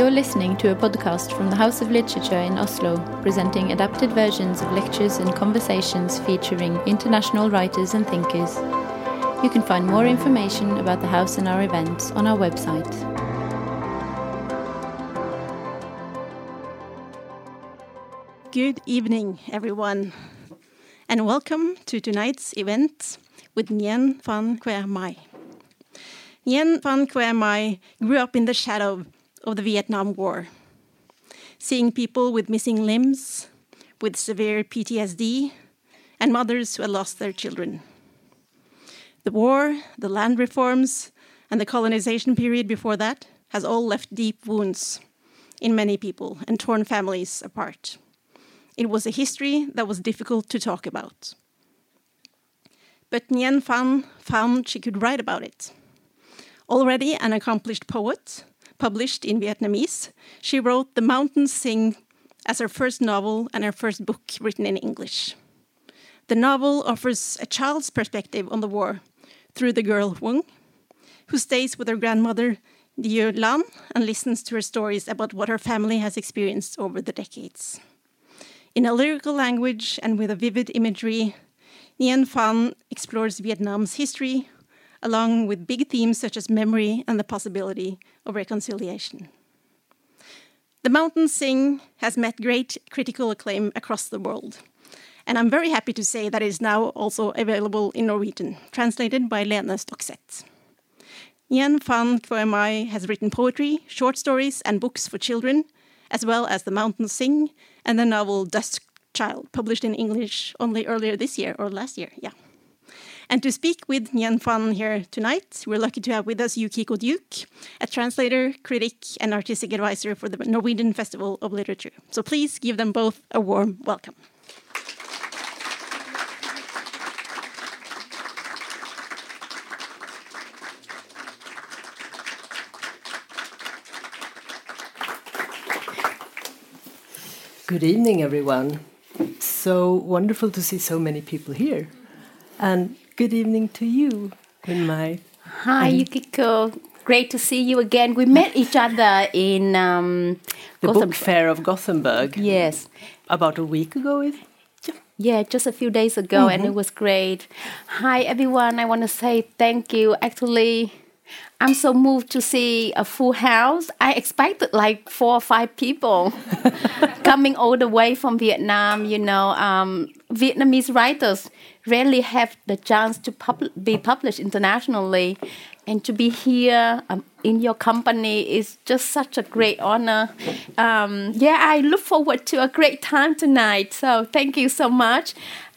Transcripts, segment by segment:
You're listening to a podcast from the House of Literature in Oslo, presenting adapted versions of lectures and conversations featuring international writers and thinkers. You can find more information about the house and our events on our website. Good evening, everyone, and welcome to tonight's event with Nguyen Phan Que. Nguyen Phan Que grew up in the shadow of the Vietnam War, seeing people with missing limbs, with severe PTSD, and mothers who had lost their children. The war, the land reforms, and the colonization period before that has all left deep wounds in many people and torn families apart. It was a history that was difficult to talk about. But Nguyen Phan found she could write about it. Already an accomplished poet, published in Vietnamese, she wrote The Mountains Sing as her first novel and her first book written in English. The novel offers a child's perspective on the war through the girl Huong, who stays with her grandmother Dieu Lan and listens to her stories about what her family has experienced over the decades. In a lyrical language and with a vivid imagery, Nguyen Phan explores Vietnam's history, along with big themes such as memory and the possibility of reconciliation. The Mountain Sing has met great critical acclaim across the world, and I'm very happy to say that it is now also available in Norwegian, translated by Lene Stokseth. Nguyen Phan Que has written poetry, short stories, and books for children, as well as The Mountain Sing and the novel Dust Child, published in English only earlier this year or last year, yeah. And to speak with Nguyen Phan here tonight, we're lucky to have with us Yukiko Duke, a translator, critic, and artistic advisor for the Norwegian Festival of Literature. So please give them both a warm welcome. Good evening, everyone. So wonderful to see so many people here. And good evening to you, Mai. Hi, Yukiko. Great to see you again. We met each other in um, the book fair of Gothenburg. Yes. About a week ago, is yeah. yeah, just a few days ago, mm -hmm. and it mm-hmm. was great. Hi, everyone. I want to say thank you. Actually, I'm so moved to see a full house. I expected like four or five people coming all the way from Vietnam. You know, um, Vietnamese writers rarely have the chance to pub be published internationally, and to be here um, in your company is just such a great honor. Um, yeah, I look forward to a great time tonight. So thank you so much.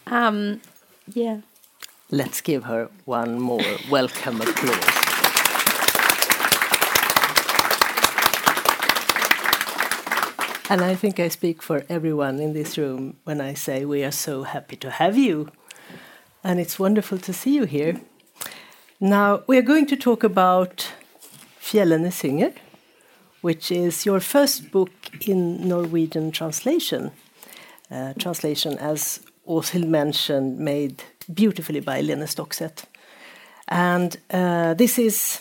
Um, yeah. Let's give her one more welcome applause. And I think I speak for everyone in this room when I say we are so happy to have you. And it's wonderful to see you here. Now, we are going to talk about Fjellene Synger, which is your first book in Norwegian translation. Uh, translation, as Åshild mentioned, made beautifully by Lene Stokseth. And uh, this is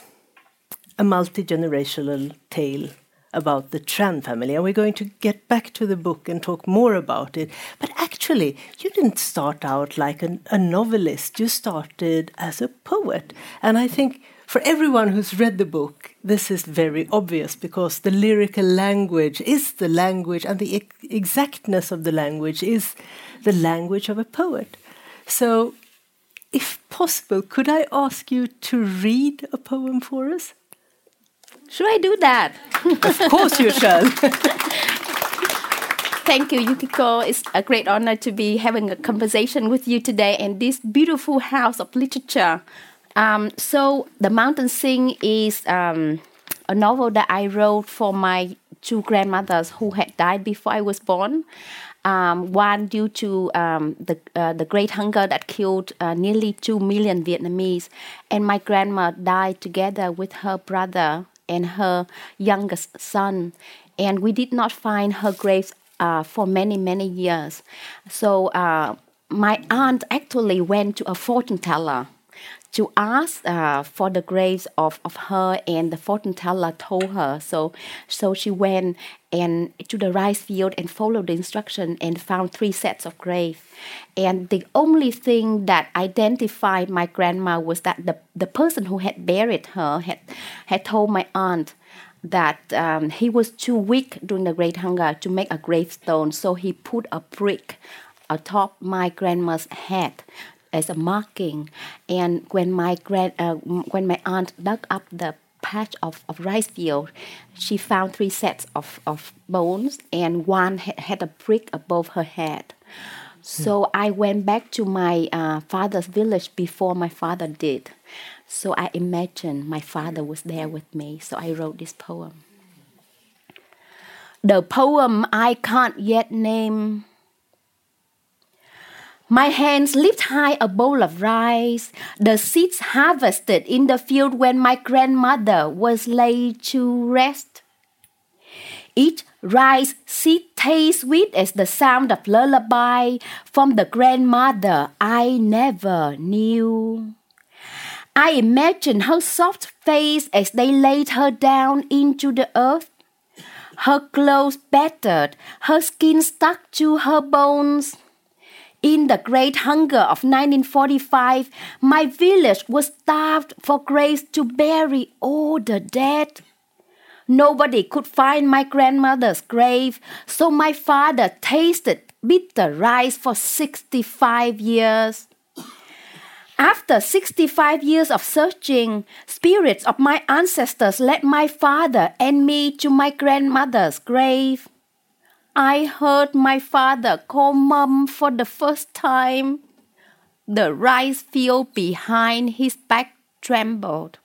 a multi generational tale about the Tran family, and we're going to get back to the book and talk more about it. But actually, you didn't start out like an, a novelist, you started as a poet. And I think for everyone who's read the book, this is very obvious because the lyrical language is the language, and the exactness of the language is the language of a poet. So, if possible, could I ask you to read a poem for us? Should I do that? of course you shall. Thank you, Yukiko. It's a great honor to be having a conversation with you today in this beautiful house of literature. Um, so, The Mountain Sing is um, a novel that I wrote for my two grandmothers who had died before I was born. Um, one due to um, the uh, the great hunger that killed uh, nearly two million Vietnamese, and my grandma died together with her brother and her youngest son. And we did not find her grave uh, for many, many years. So uh, my aunt actually went to a fortune teller to ask uh, for the graves of, of her and the fortune teller told her so so she went and to the rice field and followed the instruction and found three sets of graves and the only thing that identified my grandma was that the, the person who had buried her had had told my aunt that um, he was too weak during the Great Hunger to make a gravestone, so he put a brick atop my grandma's head as a marking. And when my grand, uh, when my aunt dug up the patch of, of rice field, she found three sets of, of bones, and one had, had a brick above her head. So I went back to my uh, father's village before my father did. So I imagined my father was there with me. So I wrote this poem. The poem I can't yet name. My hands lift high a bowl of rice, the seeds harvested in the field when my grandmother was laid to rest. Each rice seed tastes sweet as the sound of lullaby from the grandmother I never knew. I imagine her soft face as they laid her down into the earth. Her clothes battered, her skin stuck to her bones. In the great hunger of 1945, my village was starved for graves to bury all the dead. Nobody could find my grandmother's grave, so my father tasted bitter rice for 65 years. After 65 years of searching, spirits of my ancestors led my father and me to my grandmother's grave. I heard my father call mom for the first time. The rice field behind his back trembled.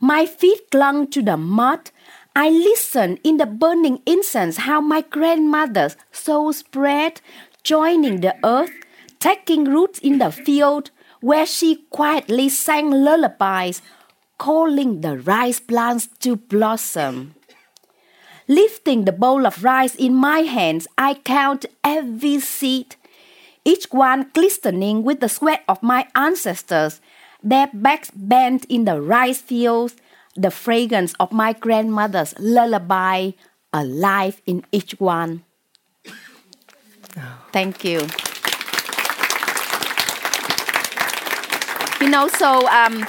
My feet clung to the mud. I listened in the burning incense how my grandmother's soul spread, joining the earth taking roots in the field where she quietly sang lullabies, calling the rice plants to blossom. Lifting the bowl of rice in my hands, I count every seed, each one glistening with the sweat of my ancestors, their backs bent in the rice fields, the fragrance of my grandmother's lullaby alive in each one. Thank you. you know, so um,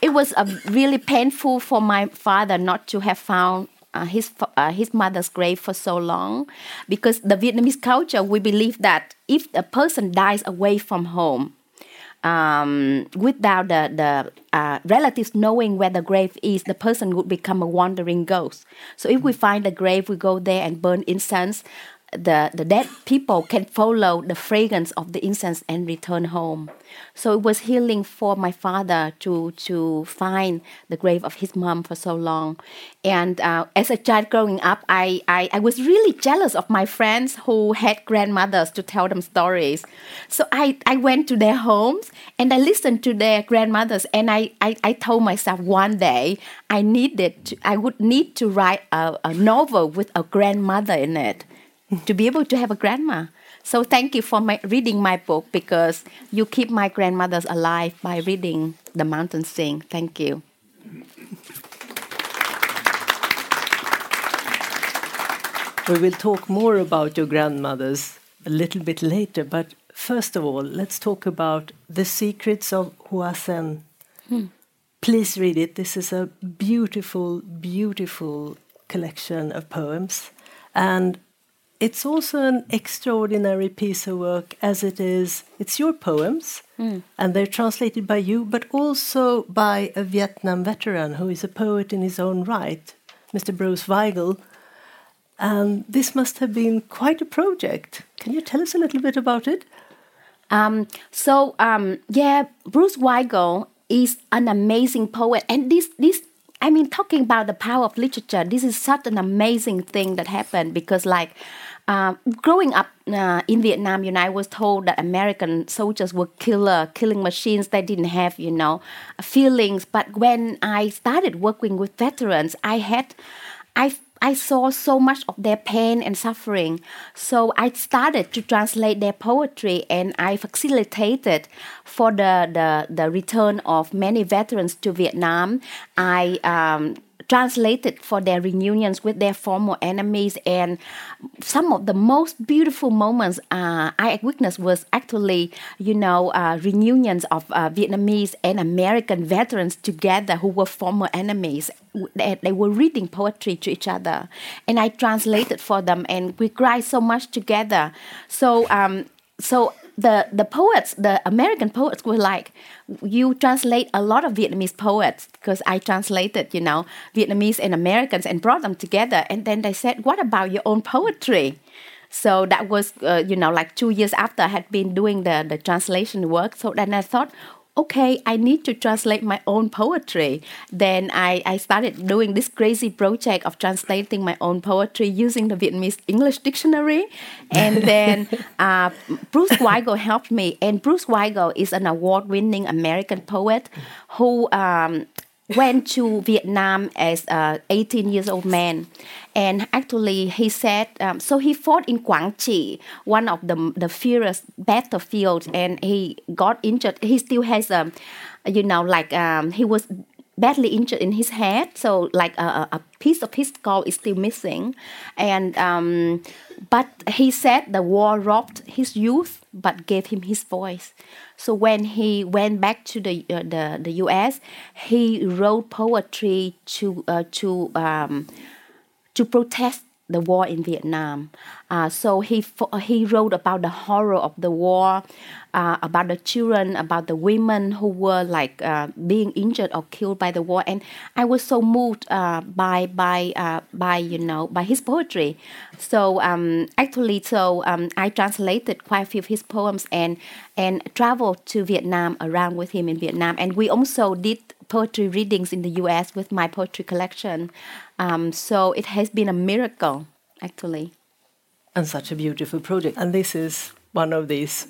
it was uh, really painful for my father not to have found uh, his uh, his mother's grave for so long, because the Vietnamese culture we believe that if a person dies away from home, um, without the the uh, relatives knowing where the grave is, the person would become a wandering ghost. So if we find the grave, we go there and burn incense the, the dead people can follow the fragrance of the incense and return home. So it was healing for my father to to find the grave of his mom for so long. And uh, as a child growing up, I, I, I was really jealous of my friends who had grandmothers to tell them stories. So I, I went to their homes and I listened to their grandmothers and I, I, I told myself one day I needed to, I would need to write a, a novel with a grandmother in it to be able to have a grandma. So thank you for my, reading my book because you keep my grandmothers alive by reading The Mountain Sing. Thank you. We will talk more about your grandmothers a little bit later, but first of all, let's talk about The Secrets of Hoa Sen. Hmm. Please read it. This is a beautiful, beautiful collection of poems. And it's also an extraordinary piece of work as it is it's your poems mm. and they're translated by you but also by a vietnam veteran who is a poet in his own right mr bruce weigel. And this must have been quite a project. Can you tell us a little bit about it? Um, so um, yeah bruce weigel is an amazing poet and this this I mean, talking about the power of literature, this is such an amazing thing that happened because, like, uh, growing up uh, in Vietnam, you know, I was told that American soldiers were killer, killing machines. They didn't have, you know, feelings. But when I started working with veterans, I had, I, I saw so much of their pain and suffering. So I started to translate their poetry and I facilitated for the, the, the return of many veterans to Vietnam. I um, translated for their reunions with their former enemies. And some of the most beautiful moments uh, I witnessed was actually, you know, uh, reunions of uh, Vietnamese and American veterans together who were former enemies. They, they were reading poetry to each other, and I translated for them, and we cried so much together. So, um, so the the poets, the American poets, were like, you translate a lot of Vietnamese poets because I translated, you know, Vietnamese and Americans and brought them together. And then they said, what about your own poetry? So that was, uh, you know, like two years after I had been doing the, the translation work. So then I thought, okay, I need to translate my own poetry. Then I, I started doing this crazy project of translating my own poetry using the Vietnamese English dictionary. And then uh, Bruce Weigel helped me. And Bruce Weigel is an award winning American poet who um, went to Vietnam as a 18 years old man, and actually he said um, so. He fought in Quang Tri, one of the the fiercest battlefields, and he got injured. He still has a, you know, like um, he was badly injured in his head, so like a, a piece of his skull is still missing, and um, but he said the war robbed his youth, but gave him his voice. So when he went back to the uh, the, the U.S., he wrote poetry to uh, to um, to protest the war in Vietnam. Uh, so he he wrote about the horror of the war, uh, about the children, about the women who were like uh, being injured or killed by the war. And I was so moved uh, by by uh, by you know by his poetry. So um, actually, so um, I translated quite a few of his poems and and traveled to Vietnam around with him in Vietnam. And we also did poetry readings in the U.S. with my poetry collection. Um, so it has been a miracle, actually. And such a beautiful project. And this is one of these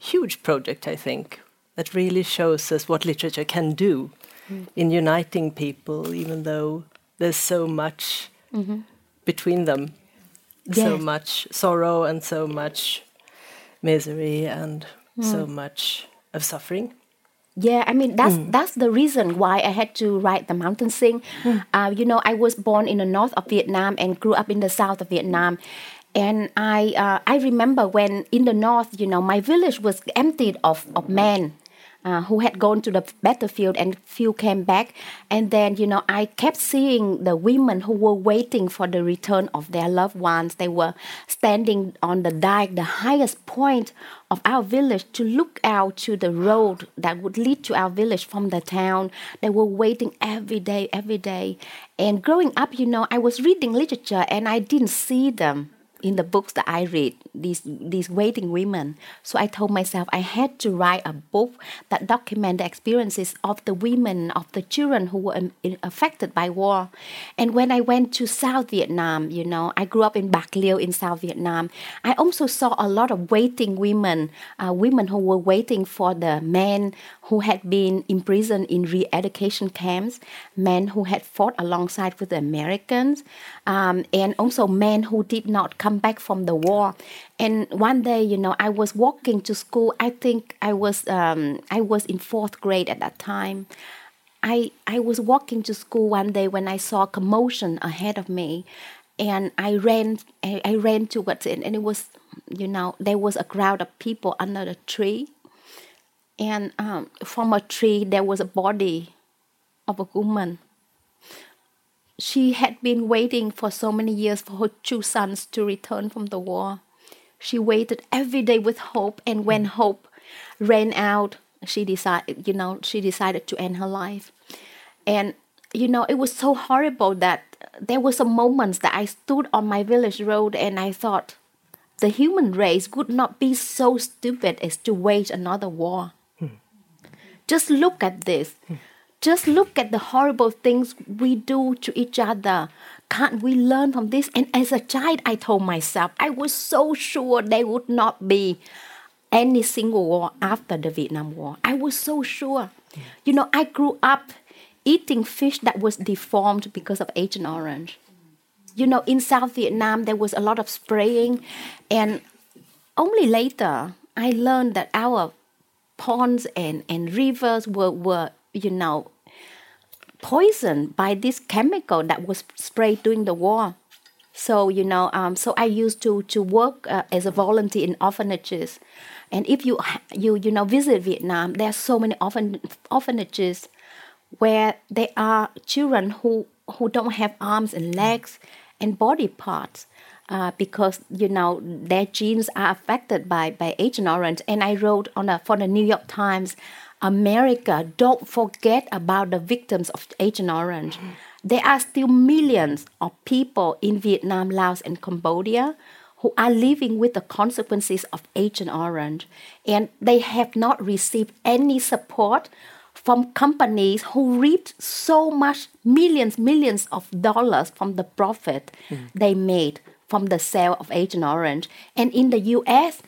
huge projects, I think, that really shows us what literature can do mm. in uniting people, even though there's so much mm -hmm. between them, yes. so much sorrow and so much misery and mm. so much of suffering. Yeah, I mean that's mm. that's the reason why I had to write the mountain sing. Mm. Uh, you know, I was born in the north of Vietnam and grew up in the south of Vietnam, and I uh, I remember when in the north, you know, my village was emptied of of men uh, who had gone to the battlefield and few came back. And then you know i kept seeing the women who were waiting for the return of their loved ones. They were standing on the dike the highest point of our village to look out to the road that would lead to our village from the town. They were waiting every day every day. And growing up you know i was reading literature and i didn't see them in the books that I read, these these waiting women. So I told myself I had to write a book that document the experiences of the women, of the children who were affected by war. And when I went to South Vietnam, you know, I grew up in Bạc Liêu in South Vietnam. I also saw a lot of waiting women, uh, women who were waiting for the men who had been imprisoned in re-education camps, men who had fought alongside with the Americans, um, and also men who did not come back from the war. And one day, you know, I was walking to school. I think I was um, I was in fourth grade at that time. I I was walking to school one day when I saw a commotion ahead of me, and I ran I, I ran towards it, and it was you know there was a crowd of people under the tree and um, from a tree there was a body of a woman. She had been waiting for so many years for her two sons to return from the war. She waited every day with hope, and when mm. hope ran out, she decided, you know, she decided to end her life. And you know, it was so horrible that there were some moments that I stood on my village road and I thought, the human race would not be so stupid as to wage another war. Just look at this. Just look at the horrible things we do to each other. Can't we learn from this? And as a child, I told myself, I was so sure there would not be any single war after the Vietnam War. I was so sure. You know, I grew up eating fish that was deformed because of Agent Orange. you know, in South Vietnam, there was a lot of spraying. And only later, I learned that our ponds and, and rivers were, were, you know, poisoned by this chemical that was sprayed during the war. So you know, um, so I used to to work uh, as a volunteer in orphanages, and if you you you know visit Vietnam, there are so many orphan, orphanages where there are children who who don't have arms and legs and body parts. Uh, because you know their genes are affected by by Agent Orange, and I wrote on a, for the New York Times, America, don't forget about the victims of Agent Orange. There are still millions of people in Vietnam, Laos, and Cambodia who are living with the consequences of Agent Orange, and they have not received any support from companies who reaped so much millions, millions of dollars from the profit mm. they made from the sale of Agent Orange. And in the US,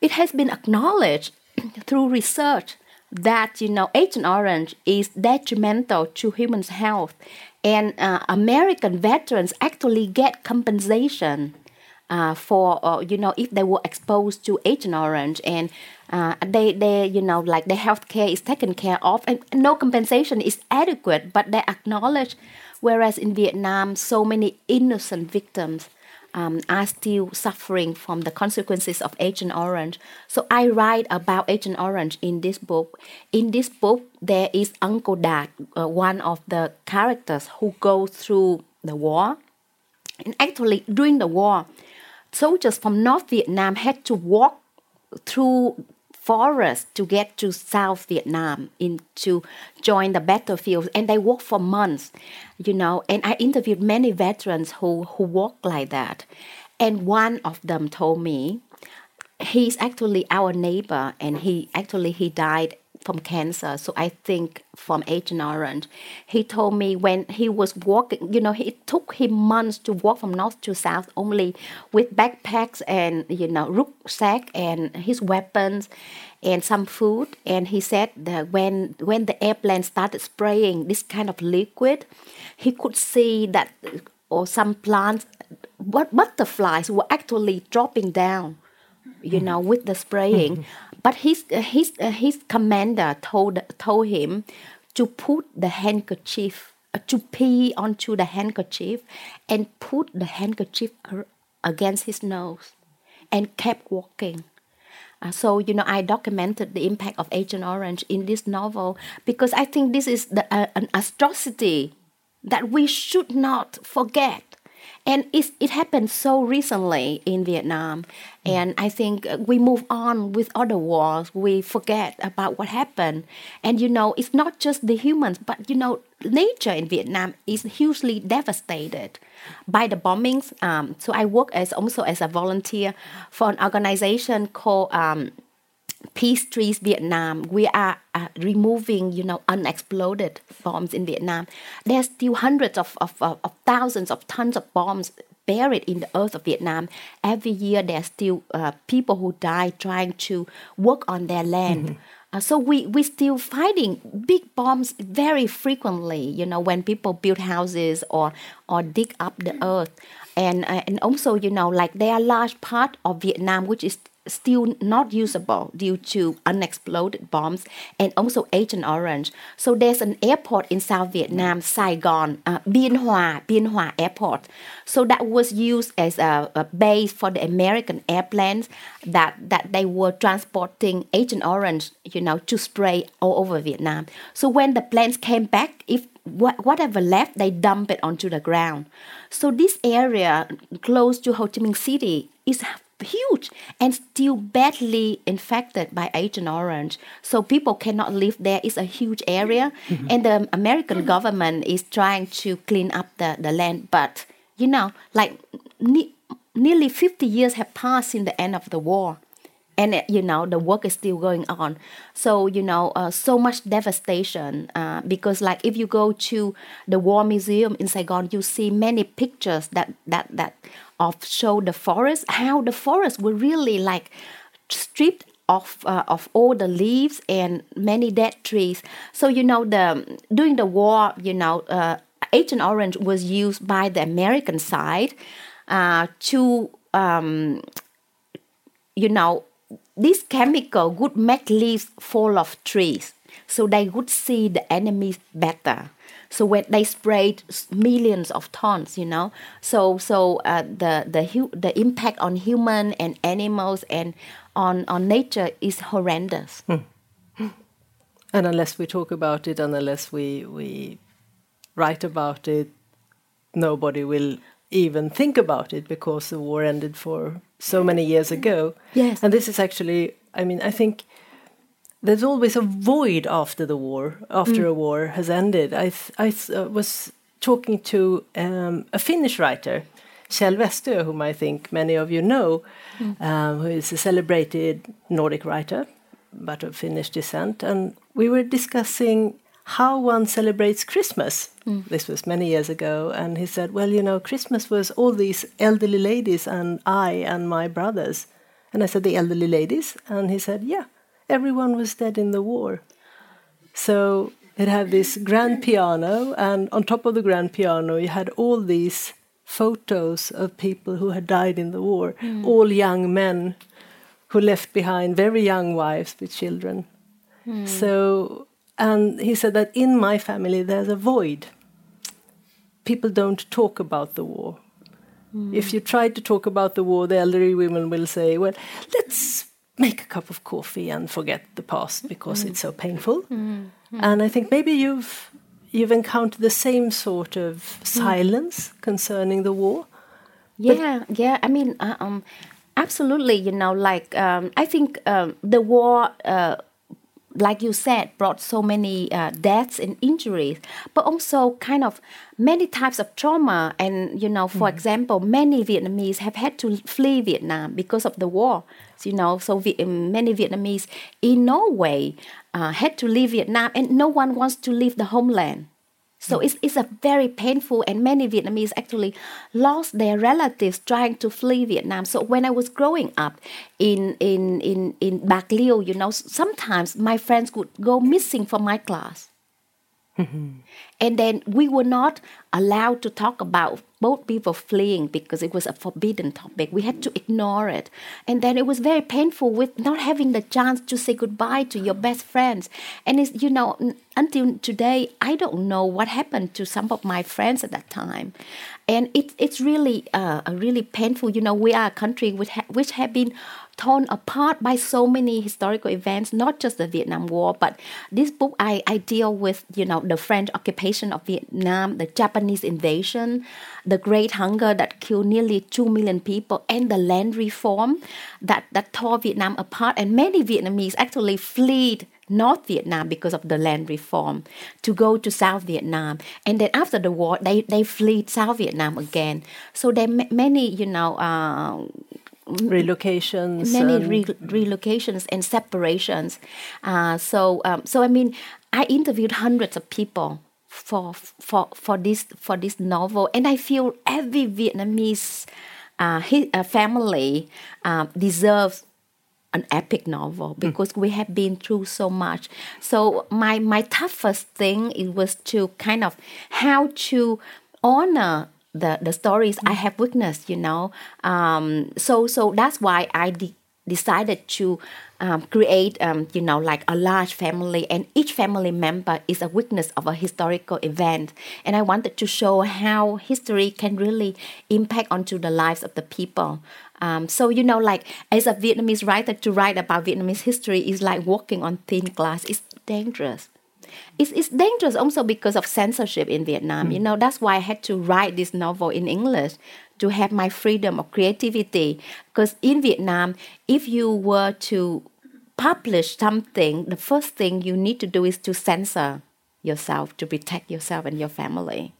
it has been acknowledged through research that you know Agent Orange is detrimental to human health. And uh, American veterans actually get compensation uh, for uh, you know if they were exposed to Agent Orange. And uh, they they you know like their health care is taken care of. And no compensation is adequate but they acknowledge whereas in Vietnam so many innocent victims um, are still suffering from the consequences of Agent Orange. So I write about Agent Orange in this book. In this book, there is Uncle Dad, uh, one of the characters who goes through the war. And actually, during the war, soldiers from North Vietnam had to walk through forest to get to South Vietnam in to join the battlefield and they work for months you know and I interviewed many veterans who who work like that. And one of them told me he's actually our neighbor and he actually he died from cancer. So I think from Agent Orange. He told me when he was walking, you know, it took him months to walk from north to south only with backpacks and, you know, rucksack and his weapons and some food. And he said that when, when the airplane started spraying this kind of liquid, he could see that or some plants, what butterflies were actually dropping down you know, with the spraying. But his uh, his uh, his commander told told him to put the handkerchief uh, to pee onto the handkerchief and put the handkerchief against his nose and kept walking. Uh, so you know, I documented the impact of Agent Orange in this novel because I think this is the, uh, an atrocity that we should not forget and it, it happened so recently in Vietnam. And I think we move on with other wars. We forget about what happened. And you know, it's not just the humans, but you know, nature in Vietnam is hugely devastated by the bombings. Um, so I work as also as a volunteer for an organization called um, Peace Trees Vietnam, we are uh, removing, you know, unexploded bombs in Vietnam. There's still hundreds of, of, of, of, thousands of tons of bombs buried in the earth of Vietnam. Every year, there's still uh, people who die trying to work on their land. Mm-hmm. Uh, so we we still fighting big bombs very frequently. You know, when people build houses or or dig up the earth, and uh, and also you know like there are large part of Vietnam which is still not usable due to unexploded bombs and also Agent Orange. So there's an airport in South Vietnam, Saigon, uh, Bien Hoa, Bien Hoa Airport. So that was used as a, a, base for the American airplanes that, that they were transporting Agent Orange, you know, to spray all over Vietnam. So when the planes came back, if whatever left, they dump it onto the ground. So this area close to Ho Chi Minh City is huge and still badly infected by Agent Orange. So people cannot live there. It's a huge area, mm-hmm. and the American government is trying to clean up the, the land. But you know, like ne- nearly 50 years have passed since the end of the war. And you know the work is still going on, so you know uh, so much devastation. Uh, because like if you go to the War Museum in Saigon, you see many pictures that that that of show the forest, how the forest were really like stripped of uh, of all the leaves and many dead trees. So you know the during the war, you know. Uh, Agent Orange was used by the American side uh, to, um, you know, this chemical would make leaves fall off trees, so they would see the enemies better. So when they sprayed millions of tons, you know, so so uh, the the the impact on human and animals and on on nature is horrendous. Hmm. And unless we talk about it, and unless we we write about it, nobody will even think about it because the war ended for so many years ago. Yes. And this is actually, I mean, I think there's always a void after the war, after mm. a war has ended. I, I uh, was talking to um, a Finnish writer, Kjell Westö, whom I think many of you know, mm. um, who is a celebrated Nordic writer, but of Finnish descent. And we were discussing how one celebrates Christmas. Mm. This was many years ago, and he said, "Well, you know, Christmas was all these elderly ladies and I and my brothers." And I said, "The elderly ladies?" And he said, "Yeah, everyone was dead in the war." So it had this grand piano, and on top of the grand piano, you had all these photos of people who had died in the war, mm. all young men who left behind very young wives with children. Mm. So, and he said that in my family there's a void. People don't talk about the war. Mm. If you try to talk about the war, the elderly women will say, well, let's make a cup of coffee and forget the past because mm. it's so painful. Hmm. Hmm. And I think maybe you've you've encountered the same sort of hmm. silence concerning the war. Yeah, yeah. I mean, uh, um, Absolutely, you know, like um, I think um, the war, uh, like you said, brought so many uh, deaths and injuries, but also kind of many types of trauma. And you know, for mm. example, many Vietnamese have had to flee Vietnam because of the war. You know, so um, many Vietnamese in Norway uh, had to leave Vietnam, and no one wants to leave the homeland. So it's, it's a very painful, and many Vietnamese actually lost their relatives trying to flee Vietnam. So when I was growing up in in in in Bạc Liêu, you know, sometimes my friends would go missing from my class. And then we were not allowed to talk about both people fleeing because it was a forbidden topic. We had to ignore it. And then it was very painful with not having the chance to say goodbye to your best friends. And it's, you know, until today, I don't know what happened to some of my friends at that time. And it, it's really, uh, really painful. You know, we are a country which, ha- which have been torn apart by so many historical events, not just the Vietnam War, but this book I, I deal with, you know, the French occupation of Vietnam, the Japanese invasion, the Great Hunger that killed nearly two million people, and the land reform that, that tore Vietnam apart. And many Vietnamese actually fled North Vietnam because of the land reform to go to South Vietnam. And then after the war, they, they fled South Vietnam again. So there many, you know, uh, relocations many re- relocations and separations uh, so um, so i mean i interviewed hundreds of people for for for this for this novel and i feel every vietnamese uh, his, uh, family uh, deserves an epic novel hmm. because mm. we have been through so much so my my toughest thing it was to kind of how to honor the the stories I have witnessed. You know, um, so so that's why I de- decided to um, create um, you know like a large family and each family member is a witness of a historical event. And i wanted to show how history can really impact onto the lives of the people. Um, so you know like as a vietnamese writer to write about vietnamese history is like walking on thin glass. It's dangerous it's, it's dangerous also because of censorship in Vietnam. Mm. You know, that's why I had to write this novel in English to have my freedom of creativity. Because in Vietnam, if you were to publish something, the first thing you need to do is to censor yourself to protect yourself and your family.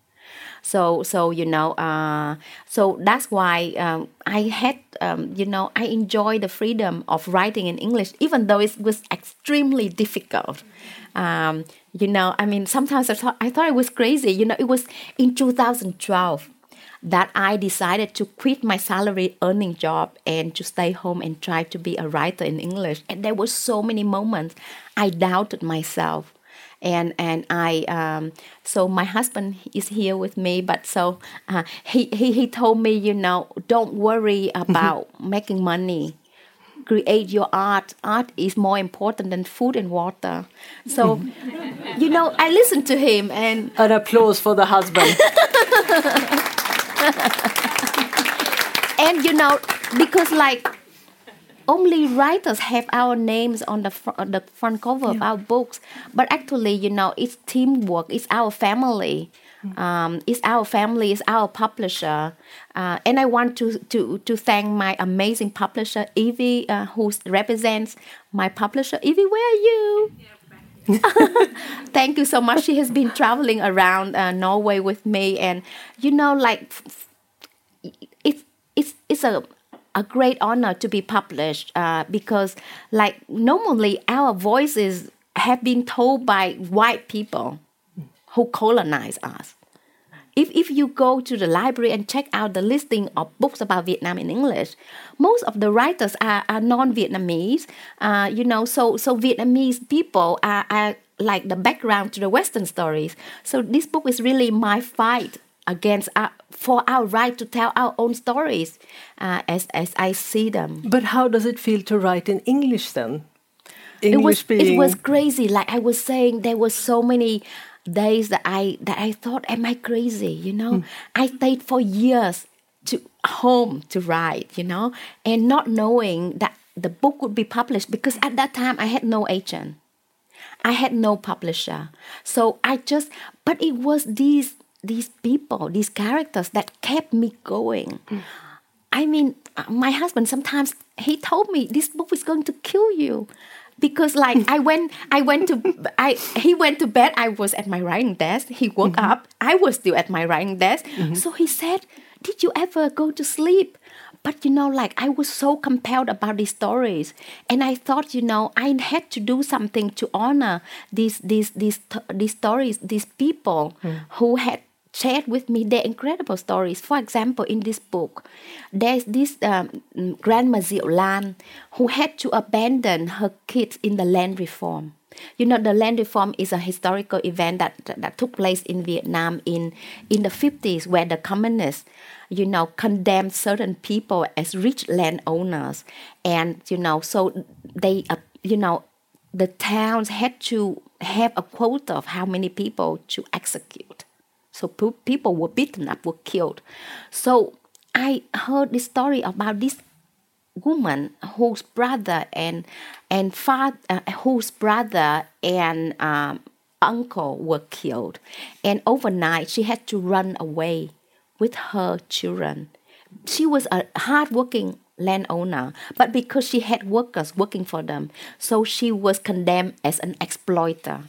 So so you know, uh, so that's why um, I had um, you know I enjoy the freedom of writing in English, even though it was extremely difficult. Um, you know, I mean, sometimes I thought I thought it was crazy. You know, it was in 2012 that I decided to quit my salary earning job and to stay home and try to be a writer in English. And there were so many moments I doubted myself. And and I um, so my husband is here with me but so uh, he, he he told me you know don't worry about making money. Create your art. Art is more important than food and water. So you know I listened to him and An applause for the husband. and you know because like only writers have our names on the fr- on the front cover of our books. But actually you know it's teamwork. It's our family. Um, it's our family. It's our publisher. Uh, and i want to to to thank my amazing publisher evie uh, who represents my publisher. Evie where are you? Thank you so much. She has been traveling around uh, norway with me. And you know like it's it's it's a a great honor to be published uh, because like normally our voices have been told by white people who colonize us if, if you go to the library and check out the listing of books about Vietnam in English, most of the writers are, are non-Vietnamese. Uh, you know, so so Vietnamese people are, are like the background to the Western stories. So this book is really my fight against our, for our right to tell our own stories uh, as as I see them. but how does it feel to write in English then? English it was being it was crazy like i was saying there were so many days that i that i thought am i crazy you know i stayed for years to home to write you know and not knowing that the book would be published because at that time i had no agent I had no publisher. So I just but it was these these people, these characters that kept me going. I mean, uh, my husband sometimes he told me this book is going to kill you. Because like I went I went to I he went to bed I was at my writing desk. He woke mm-hmm. up I was still at my writing desk. Mm-hmm. So he said did you ever go to sleep? But you know like I was so compelled about these stories. And I thought you know I had to do something to honor these these these these stories these people hmm. who had shared with me their incredible stories. For example, in this book, there's this um, Grandma Diệu Lan who had to abandon her kids in the land reform. You know, the land reform is a historical event that, that, took place in Vietnam in, in the 50s, where the communists, you know, condemned certain people as rich landowners. And, you know, so they, uh, you know, the towns had to have a quota of how many people to execute. So pe- people were beaten up, were killed. So I heard this story about this woman whose brother and and father, uh, whose brother and um, uncle were killed, and overnight she had to run away with her children. She was a hardworking landowner, but because she had workers working for them, so she was condemned as an exploiter.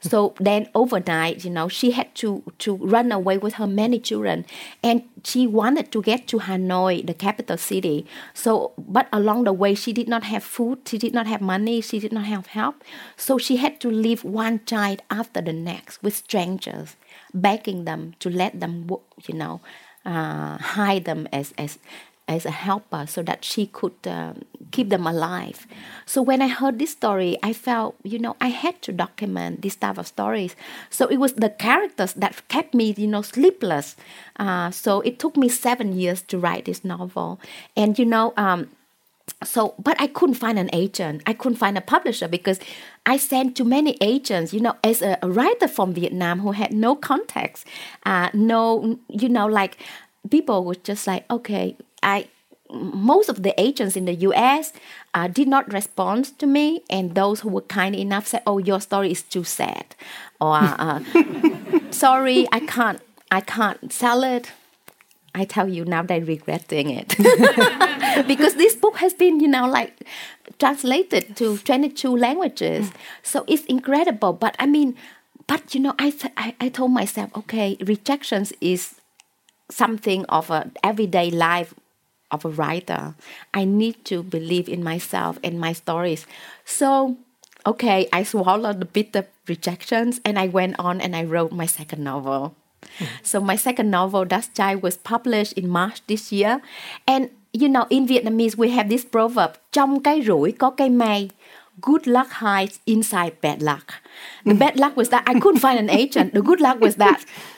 So then overnight, you know, she had to to run away with her many children, and she wanted to get to Hanoi, the capital city. So, but along the way, she did not have food, she did not have money, she did not have help. So she had to leave one child after the next with strangers, begging them to let them, you know, uh, hide them as as as a helper so that she could um, keep them alive. So when I heard this story, I felt, you know, I had to document this type of stories. So it was the characters that kept me, you know, sleepless. Uh, so it took me seven years to write this novel. And, you know, um, so but i couldn't find an agent i couldn't find a publisher because i sent to many agents you know as a, writer from vietnam who had no contacts uh, no you know like people were just like okay i most of the agents in the us uh, did not respond to me and those who were kind enough said oh your story is too sad or uh, sorry i can't i can't sell it I tell you now, they regret doing it because this book has been, you know, like translated to 22 languages. So it's incredible. But I mean, but you know, I, th- I, I told myself, okay, rejections is something of a everyday life of a writer. I need to believe in myself and my stories. So, okay, I swallowed the bitter rejections and I went on and I wrote my second novel. Hmm. So my second novel, Dust Child, was published in March this year. And you know, in Vietnamese, we have this proverb, trong cái rủi có cái may. good luck hides inside bad luck. The hmm. bad luck was that I couldn't find an agent. The good luck was that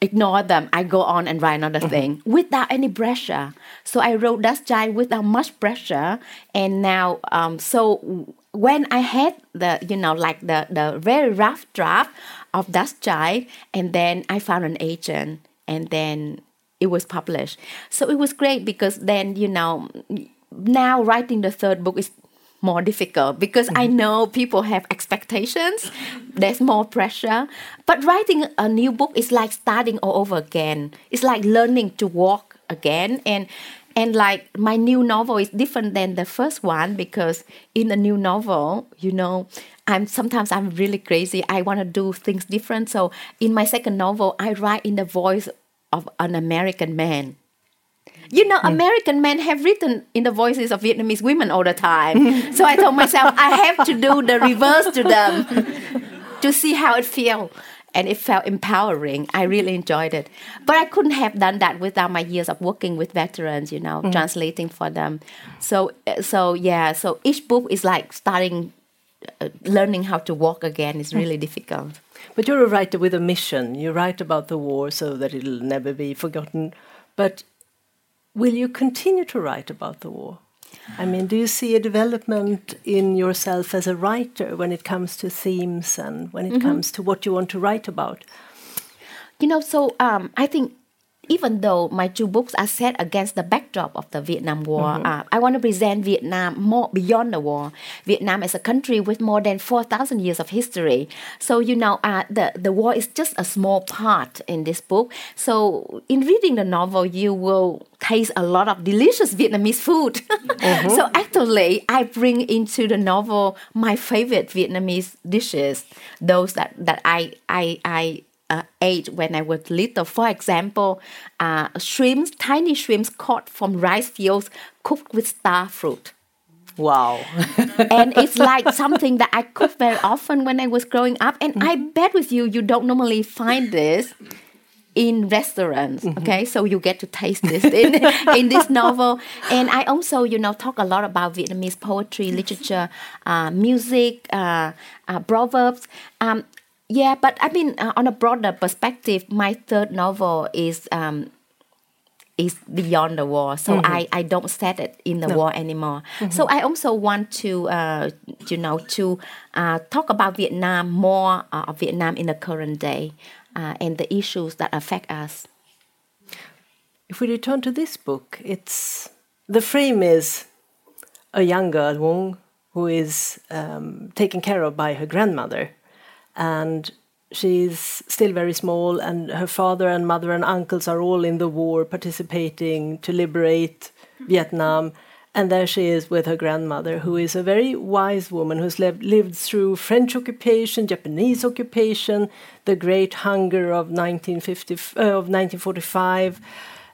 ignore them. I go on and write another thing without any pressure. So I wrote Dust Child without much pressure. And now, um, so when I had the, you know, like the, the very rough draft of Dust Child, and then I found an agent, and then it was published. So it was great because then, you know, now writing the third book is more difficult because mm-hmm. I know people have expectations. There's more pressure. But writing a new book is like starting all over again. It's like learning to walk again and and like my new novel is different than the first one because in the new novel, you know, I'm sometimes I'm really crazy. I want to do things different. So in my second novel, I write in the voice of an American man you know, mm. American men have written in the voices of Vietnamese women all the time. so I told myself I have to do the reverse to them to see how it feels. And it felt empowering. I really enjoyed it. But I couldn't have done that without my years of working with veterans, you know, mm. translating for them. So, so yeah, so each book is like starting, uh, learning how to walk again is really mm. difficult. But you're a writer with a mission. You write about the war so that it'll never be forgotten. But Will you continue to write about the war? I mean, do you see a development in yourself as a writer when it comes to themes and when it mm -hmm. comes to what you want to write about? You know, so um, I think even though my two books are set against the backdrop of the Vietnam War, mm-hmm. uh, I want to present Vietnam more beyond the war. Vietnam is a country with more than 4,000 years of history. So, you know, uh, the, the war is just a small part in this book. So, in reading the novel, you will taste a lot of delicious Vietnamese food. mm-hmm. So, actually, I bring into the novel my favorite Vietnamese dishes, those that, that I, I, I uh, ate when I was little. For example, uh, shrimps, tiny shrimps caught from rice fields cooked with star fruit. Wow. and it's like something that I cooked very often when I was growing up. And mm-hmm. I bet with you, you don't normally find this in restaurants mm-hmm. okay so you get to taste this in, in this novel and i also you know talk a lot about vietnamese poetry literature uh, music uh, uh, proverbs um, yeah, but I mean, uh, on a broader perspective, my third novel is um, is beyond the war, so mm-hmm. I I don't set it in the no. war anymore. Mm-hmm. So I also want to uh, you know to uh, talk about Vietnam more uh, of Vietnam in the current day uh, and the issues that affect us. If we return to this book, it's the frame is a young girl Huong who is um, taken care of by her grandmother and she's still very small and her father and mother and uncles are all in the war participating to liberate vietnam. And there she is with her grandmother who is a very wise woman who's lived, lived through french occupation japanese occupation the great hunger of 1950 uh, of 1945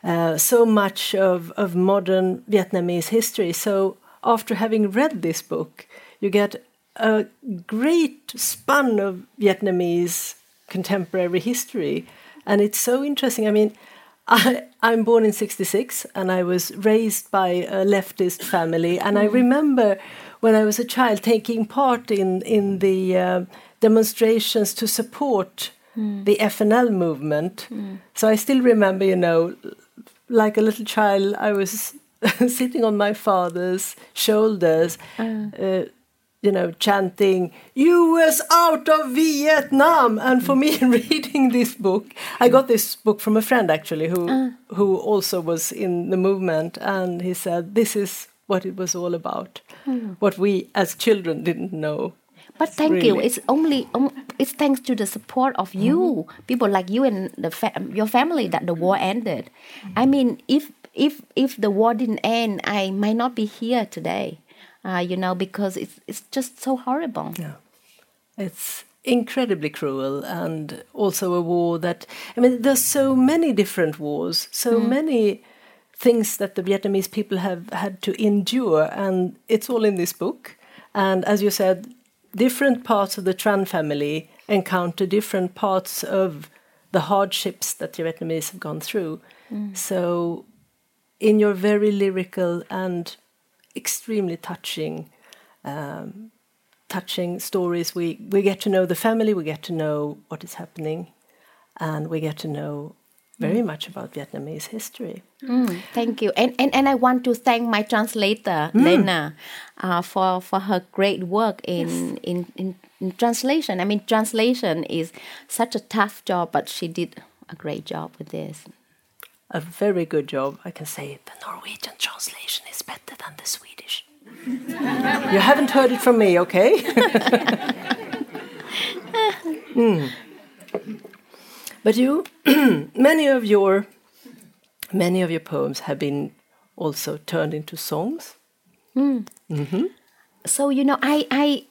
uh, so much of, of modern vietnamese history. So after having read this book you get a great span of Vietnamese contemporary history. And it's so interesting. I mean, I, I'm born in 66 and I was raised by a leftist family. And I mm. remember when I was a child taking part in, in the uh, demonstrations to support mm. the FNL movement. Mm. So I still remember, you know, like a little child, I was sitting on my father's shoulders. Uh. Uh, you know, chanting "U.S. out of Vietnam." And for me, reading this book, I got this book from a friend actually who uh. who also was in the movement, and he said this is what it was all about, mm. what we as children didn't know. But thank really. you. It's only um, it's thanks to the support of you, mm. people like you and the fa your family, that the war ended. Mm. I mean, if if if the war didn't end, I might not be here today uh, you know, because it's it's just so horrible. Yeah, it's incredibly cruel, and also a war that I mean, there's so many different wars, so mm. many things that the Vietnamese people have had to endure, and it's all in this book. And as you said, different parts of the Tran family encounter different parts of the hardships that the Vietnamese have gone through. Mm. So, in your very lyrical and extremely touching um, touching stories. We we get to know the family, we get to know what is happening, and we get to know very much about Vietnamese history. Mm, thank you, and, and and I want to thank my translator Lene uh, for for her great work in, in in in translation. I mean, translation is such a tough job, but she did a great job with this. A very good job. I can say the Norwegian translation is better than the Swedish. you haven't heard it from me, okay? Mm. But you, many of your, many of your poems have been also turned into songs. So you know, I I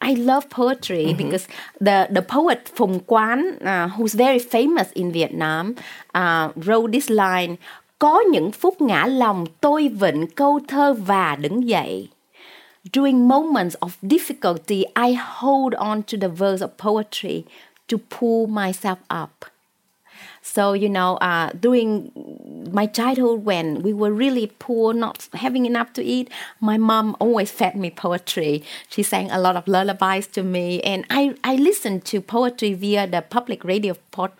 I love poetry because the the poet Phùng Quán, uh, who's very famous in Vietnam, uh, wrote this line: Có những phút ngã lòng tôi vịnh câu thơ và đứng dậy. During moments of difficulty, I hold on to the verse of poetry to pull myself up. So, you know, uh, during my childhood, when we were really poor, not having enough to eat, my mom always fed me poetry. She sang a lot of lullabies to me, and I, I listened to poetry via the public radio pod,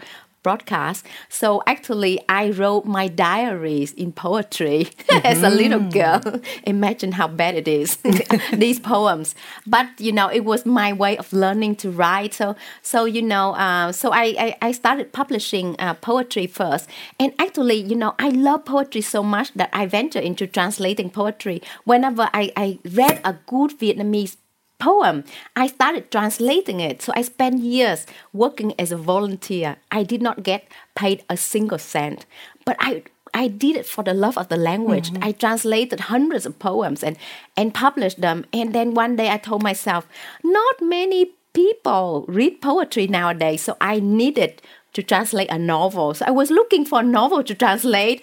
broadcast. So, actually, I wrote my diaries in poetry as a little girl. Imagine how bad it is, these poems. But, you know, it was my way of learning to write. So, so you know, uh, so I, I, I started publishing uh, poetry first. And actually, you know, I love poetry so much that I venture into translating poetry. Whenever I, I read a good Vietnamese poem, I started translating it. So I spent years working as a volunteer. I did not get paid a single cent, but I I did it for the love of the language. Mm-hmm. I translated hundreds of poems and and published them. And then one day I told myself, not many people read poetry nowadays, so I needed to translate a novel. So I was looking for a novel to translate.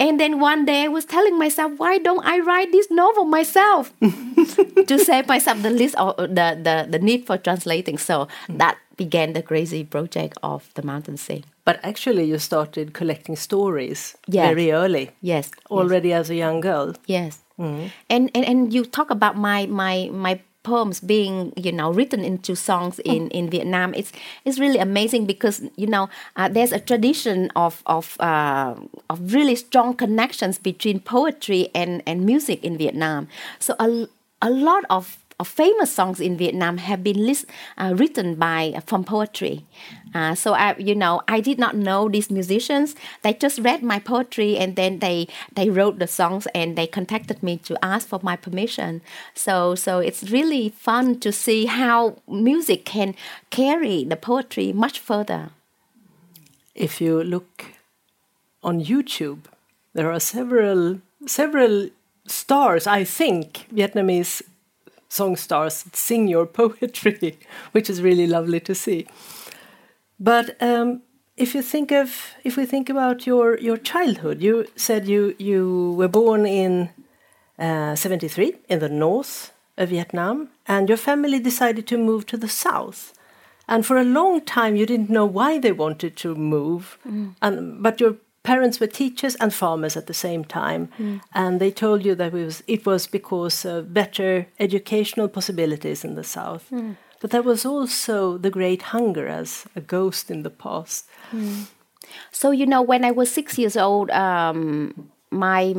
And then one day I was telling myself, why don't I write this novel myself to save myself the list of the, the, the need for translating. So that began the crazy project of the Mountains Sing. But actually, you started collecting stories Yes. very early, Yes. already as a young girl. Yes. Mm. And, and and you talk about my my my poems being you know written into songs in in Vietnam. It's it's really amazing because you know uh, there's a tradition of of uh, of really strong connections between poetry and and music in Vietnam. So a a lot of of famous songs in Vietnam have been list, uh, written by from poetry. Uh, so I, you know, I did not know these musicians. They just read my poetry and then they they wrote the songs and they contacted me to ask for my permission. So so it's really fun to see how music can carry the poetry much further. If you look on YouTube, there are several several stars. I think Vietnamese song stars sing your poetry, which is really lovely to see. But um, if you think of if we think about your your childhood, you said you you were born in uh, 73 in the north of Vietnam, and your family decided to move to the south. And for a long time, you didn't know why they wanted to move, and but your parents were teachers and farmers at the same time, mm. and they told you that it was it was because of better educational possibilities in the south. Mm. But there was also the great hunger as a ghost in the past. Mm. So you know, when I was six years old, um, my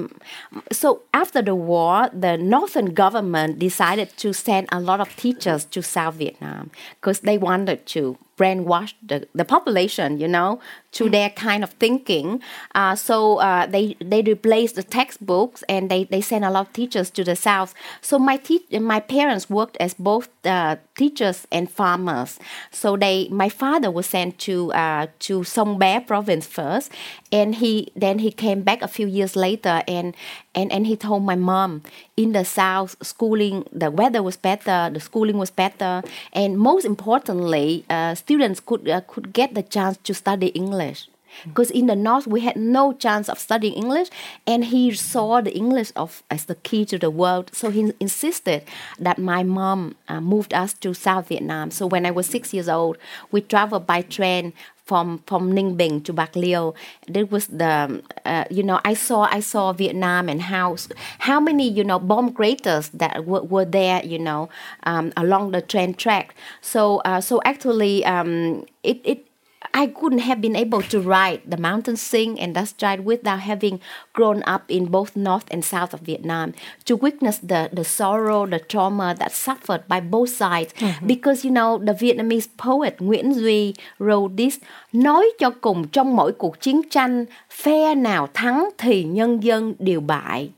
so after the war, the northern government decided to send a lot of teachers to South Vietnam because they wanted to brainwash the, the population, you know, to their kind of thinking. Uh, so uh, they they replaced the textbooks and they, they sent a lot of teachers to the south. So my te- my parents worked as both uh, teachers and farmers. So they my father was sent to uh, to Song Bé province first, and he then he came back a few years later and and and he told my mom in the south schooling the weather was better, the schooling was better, and most importantly, uh, students could uh, could get the chance to study English. Because in the north we had no chance of studying english and he saw the english of as the key to the world so he insisted that my mom uh, moved us to south vietnam so when i was six years old we traveled by train from from Ninh Bình to Bạc Liêu. There was the uh, you know I saw I saw Vietnam and how how many you know bomb craters that were, were there you know um, along the train track. So uh, so actually um, it it I couldn't have been able to ride the Mountains Sing and Dust Child without having grown up in both north and south of Vietnam to witness the, the sorrow, the trauma that suffered by both sides. Mm-hmm. Because you know the Vietnamese poet Nguyễn Duy wrote this nói cho cùng trong mỗi cuộc chiến tranh phe nào thắng thì nhân dân đều bại.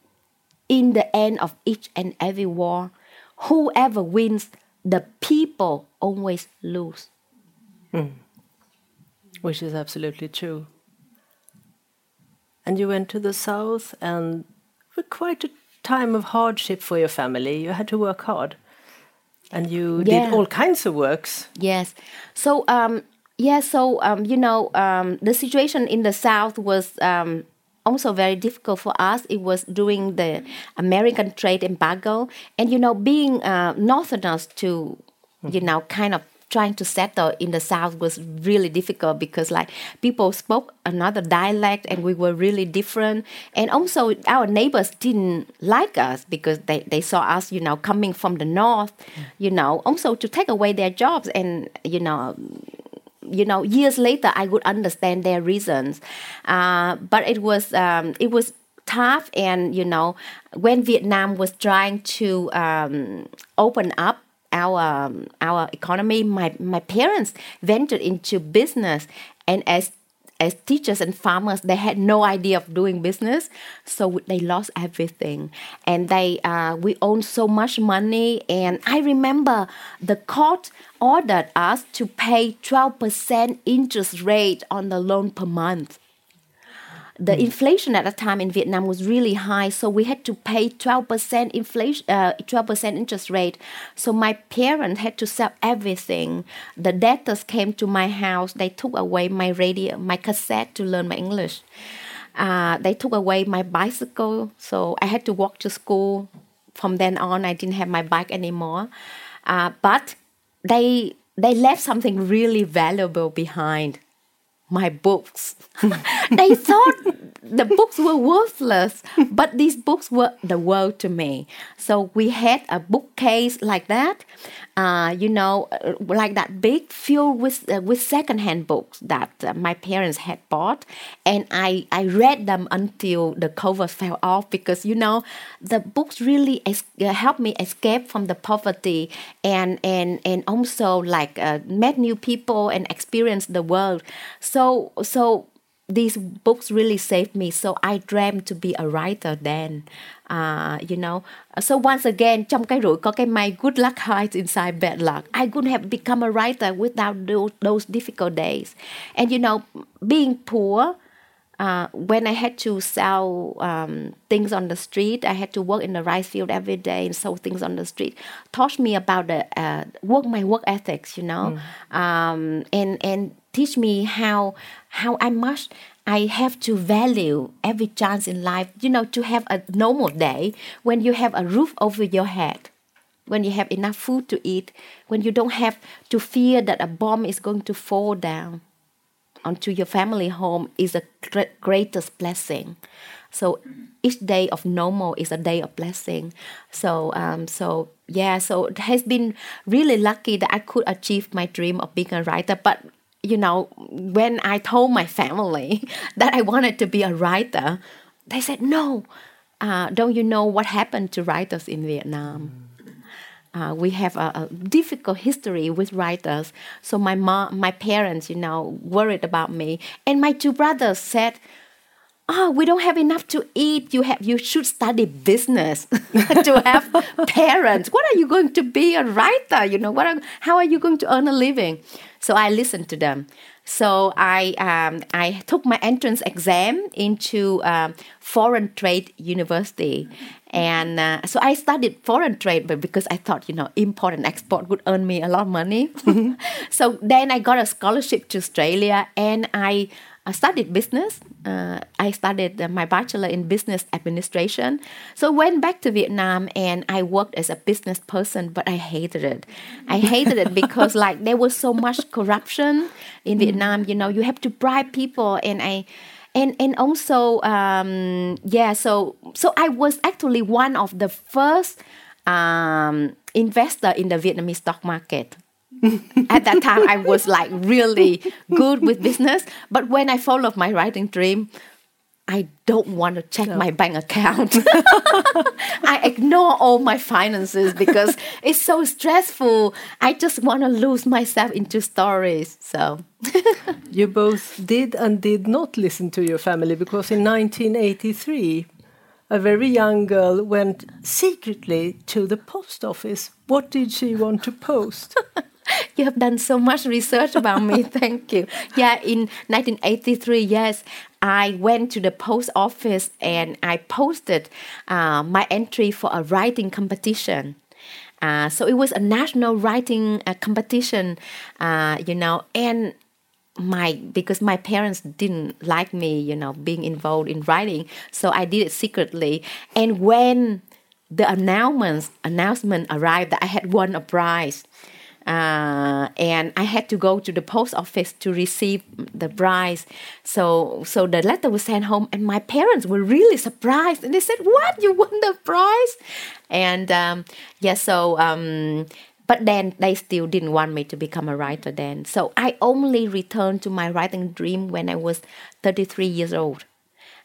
In the end of each and every war, whoever wins, the people always lose. Mm which is absolutely true. And you went to the south, and for quite a time of hardship for your family. You had to work hard, and you yeah. did all kinds of works. Yes. So, um, yeah. So, um, you know, um, the situation in the south was um, also very difficult for us. It was during the American trade embargo, and you know, being uh, Northerners to, you know, kind of trying to settle in the south was really difficult because like people spoke another dialect and we were really different. And also our neighbors didn't like us because they, they saw us you know coming from the north you know. Also to take away their jobs and you know you know years later i would understand their reasons. Uh, but it was um, it was tough and you know when vietnam was trying to um, open up our um, our economy. My my parents ventured into business, and as as teachers and farmers, they had no idea of doing business, so they lost everything. And they uh, we owned so much money, and I remember the court ordered us to pay twelve percent interest rate on the loan per month the mm. inflation at the time in Vietnam was really high, so we had to pay 12% inflation, uh, 12% interest rate. So my parents had to sell everything. The debtors came to my house. They took away my radio, my cassette to learn my English. Uh, they took away my bicycle, so I had to walk to school. From then on, I didn't have my bike anymore. Uh, but they they left something really valuable behind my books. they thought the books were worthless, but these books were the world to me. So we had a bookcase like that, uh, you know, uh, like that big, filled with uh, with secondhand books that uh, my parents had bought, and I I read them until the cover fell off because you know the books really es- uh, helped me escape from the poverty and and and also like uh, met new people and experience the world. So so so these books really saved me. So I dreamed to be a writer then. Uh, you know, so once again, trong cái rủi có cái may, good luck hides inside bad luck. I couldn't have become a writer without those, those difficult days. And you know, being poor, uh, when I had to sell um, things on the street, I had to work in the rice field every day and sell things on the street. Taught me about the uh, work, my work ethics, you know, mm. um, and and teach me how how I must I have to value every chance in life, you know, to have a normal day when you have a roof over your head, when you have enough food to eat, when you don't have to fear that a bomb is going to fall down onto your family home is a greatest blessing. So each day of normal is a day of blessing. So um, so yeah, so it has been really lucky that I could achieve my dream of being a writer. But you know, when I told my family that I wanted to be a writer, they said, no. Uh, don't you know what happened to writers in Vietnam? Uh, we have a, a, difficult history with writers. So my my parents, you know, worried about me. And my two brothers said, oh, we don't have enough to eat. You have you should study business to have parents. What are you going to be a writer? You know, what are, how are you going to earn a living? So I listened to them. So I um, I took my entrance exam into um, foreign trade university, and uh, so I studied foreign trade, but because I thought you know import and export would earn me a lot of money. so then I got a scholarship to Australia, and I I studied business. Uh, I studied uh, my bachelor in business administration. So went back to Vietnam and I worked as a business person, but I hated it. I hated it because like there was so much corruption in Vietnam. You know, you have to bribe people, and I and and also um, yeah so so i was actually one of the first um, investor in the vietnamese stock market. At that time i was like really good with business. But when i followed my writing dream I don't want to check no. my bank account. I ignore all my finances because it's so stressful. I just want to lose myself into stories. So you both did and did not listen to your family because in 1983 a very young girl went secretly to the post office. What did she want to post? you have done so much research about me. Thank you. Yeah, in 1983, yes, I went to the post office and I posted uh, my entry for a writing competition. Uh, so it was a national writing uh, competition, uh, you know, and my because my parents didn't like me, you know, being involved in writing, so I did it secretly. And when the announcement announcement arrived that I had won a prize, uh, and I had to go to the post office to receive the prize. So so the letter was sent home, and my parents were really surprised, and they said, "What? You won the prize?" And um, yeah, so. Um, but then they still didn't want me to become a writer then. So I only returned to my writing dream when I was 33 years old.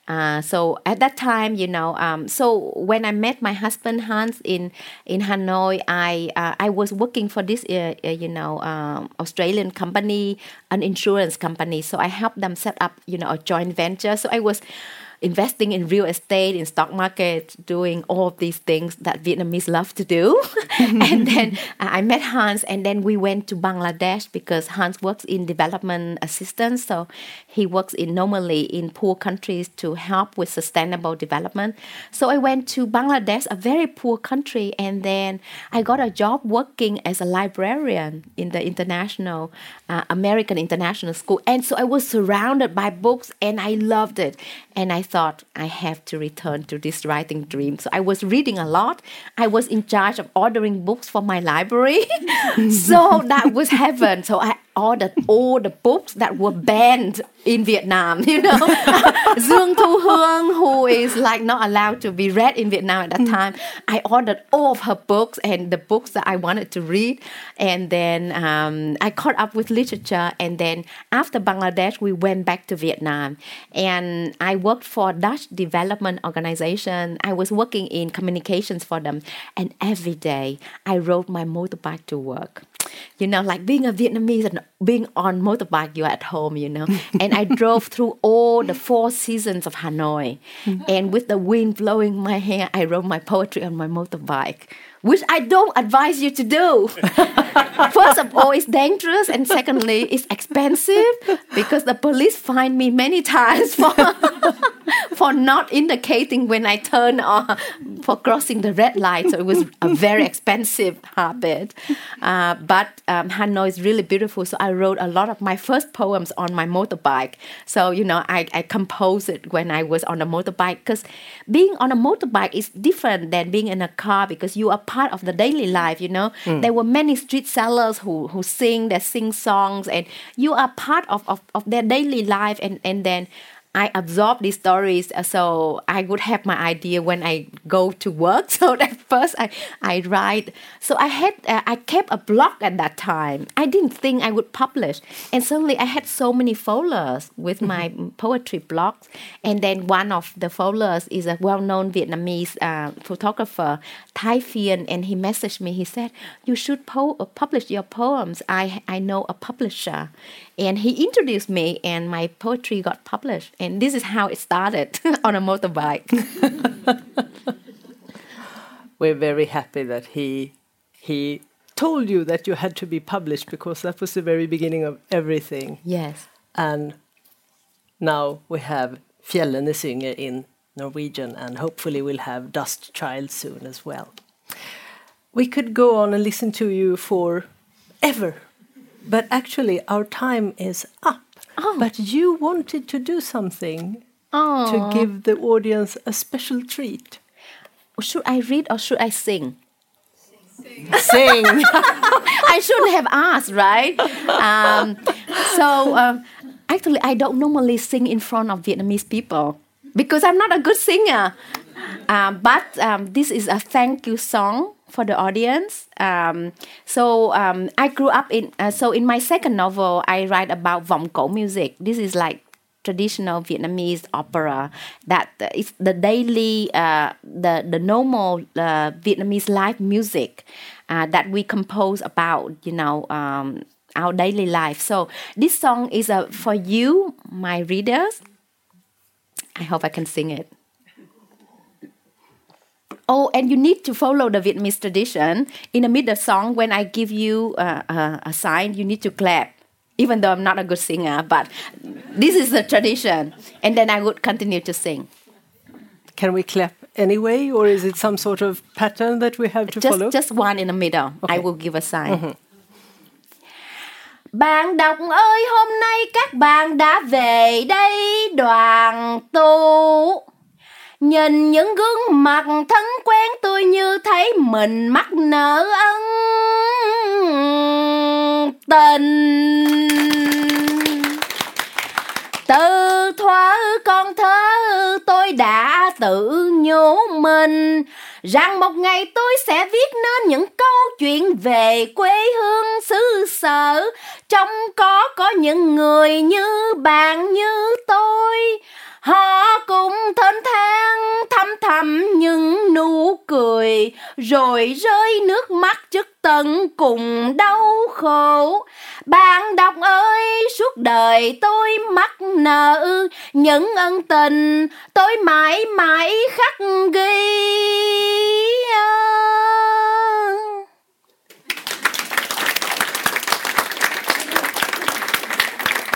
Uh, so at that time, you know, um, so when I met my husband Hans in in Hanoi, I uh, I was working for this uh, uh you know um, Australian company, an insurance company. So I helped them set up you know a joint venture. So I was investing in real estate, in stock market, doing all of these things that Vietnamese love to do. and then I met Hans, and then we went to Bangladesh because Hans works in development assistance. So he works in normally in poor countries to help with sustainable development. So I went to Bangladesh, a very poor country, and then I got a job working as a librarian in the international uh, American International School. And so I was surrounded by books, and I loved it. And I thought I have to return to this writing dream. So I was reading a lot. I was in charge of ordering books for my library. so that was heaven. So I ordered all the books that were banned in Vietnam, you know. Dương Thu Hương, who is like not allowed to be read in Vietnam at that mm. time, I ordered all of her books and the books that I wanted to read. And then um, I caught up with literature. And then after Bangladesh, we went back to Vietnam. And I worked for Dutch Development Organization. I was working in communications for them. And every day I rode my motorbike to work you know, like being a Vietnamese and being on motorbike, you're at home, you know. and I drove through all the four seasons of Hanoi, mm-hmm. and with the wind blowing my hair, I wrote my poetry on my motorbike which I don't advise you to do. First of all, it's dangerous, and secondly, it's expensive because the police find me many times for for not indicating when I turn on for crossing the red light. So it was a very expensive habit. Uh, but um, Hanoi is really beautiful, so I wrote a lot of my first poems on my motorbike. So you know, I, I composed it when I was on a motorbike because being on a motorbike is different than being in a car because you are part of the daily life you know mm. there were many street sellers who who sing they sing songs and you are part of, of, of their daily life and and then I absorb these stories uh, so I would have my idea when I go to work. So at first I, I write. So I had uh, I kept a blog at that time. I didn't think I would publish, and suddenly I had so many followers with my mm-hmm. poetry blogs. And then one of the followers is a well-known Vietnamese uh, photographer, Thai Phiên, and he messaged me. He said, "You should po- publish your poems. I I know a publisher." And he introduced me and my poetry got published. And this is how it started on a motorbike. We're very happy that he he told you that you had to be published because that was the very beginning of everything. Yes. And now we have Fjellene Synger in Norwegian and hopefully we'll have Dust Child soon as well. We could go on and listen to you for ever but actually, our time is up. Oh. But you wanted to do something Oh. to give the audience a special treat. Should I read or should I sing? Sing. sing. I shouldn't have asked, right? Um, so um, actually, I don't normally sing in front of Vietnamese people because I'm not a good singer. Um, but um, this is a thank you song for the audience. Um, so um, I grew up in. Uh, so in my second novel, I write about vọng cổ music. This is like traditional Vietnamese opera that is the daily, uh, the the normal uh, Vietnamese live music uh, that we compose about, you know, um, our daily life. So this song is uh, for you, my readers. I hope I can sing it. Oh, and you need to follow the Vietnamese tradition. In the middle song, when I give you uh, uh, a sign, you need to clap. Even though I'm not a good singer, but this is the tradition. And then I would continue to sing. Can we clap anyway, or is it some sort of pattern that we have to just, follow? Just one in the middle. Okay. I will give a sign. Mhm. Bạn đọc ơi, hôm nay các bạn đã về đây đoàn tụ. Nhìn những gương mặt thân quen tôi như thấy mình mắc nợ ân tình. Từ thuở con thơ tôi đã tự nhủ mình rằng một ngày tôi sẽ viết nên những câu chuyện về quê hương xứ sở trong có có những người như bạn như tôi, họ cũng cười rồi rơi nước mắt trước tận cùng đau khổ bạn đọc ơi suốt đời tôi mắc nợ những ân tình tôi mãi mãi khắc ghi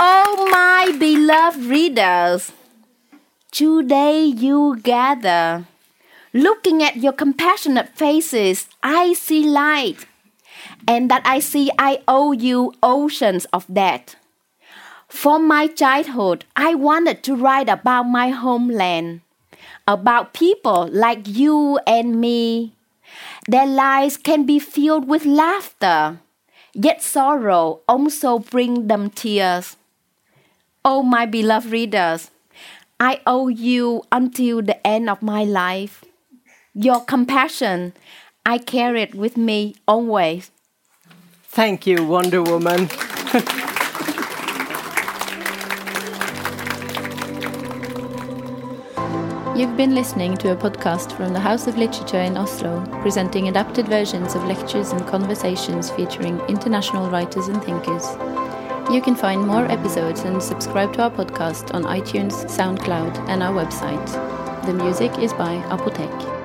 Oh, my beloved readers, today you gather. Looking at your compassionate faces, I see light. And that I see I owe you oceans of debt. From my childhood, I wanted to write about my homeland, about people like you and me. Their lives can be filled with laughter, yet sorrow also brings them tears. Oh, my beloved readers, I owe you until the end of my life. Your compassion, I carry it with me always. Thank you, Wonder Woman. You've been listening to a podcast from the House of Literature in Oslo, presenting adapted versions of lectures and conversations featuring international writers and thinkers. You can find more episodes and subscribe to our podcast on iTunes, SoundCloud, and our website. The music is by Apotek.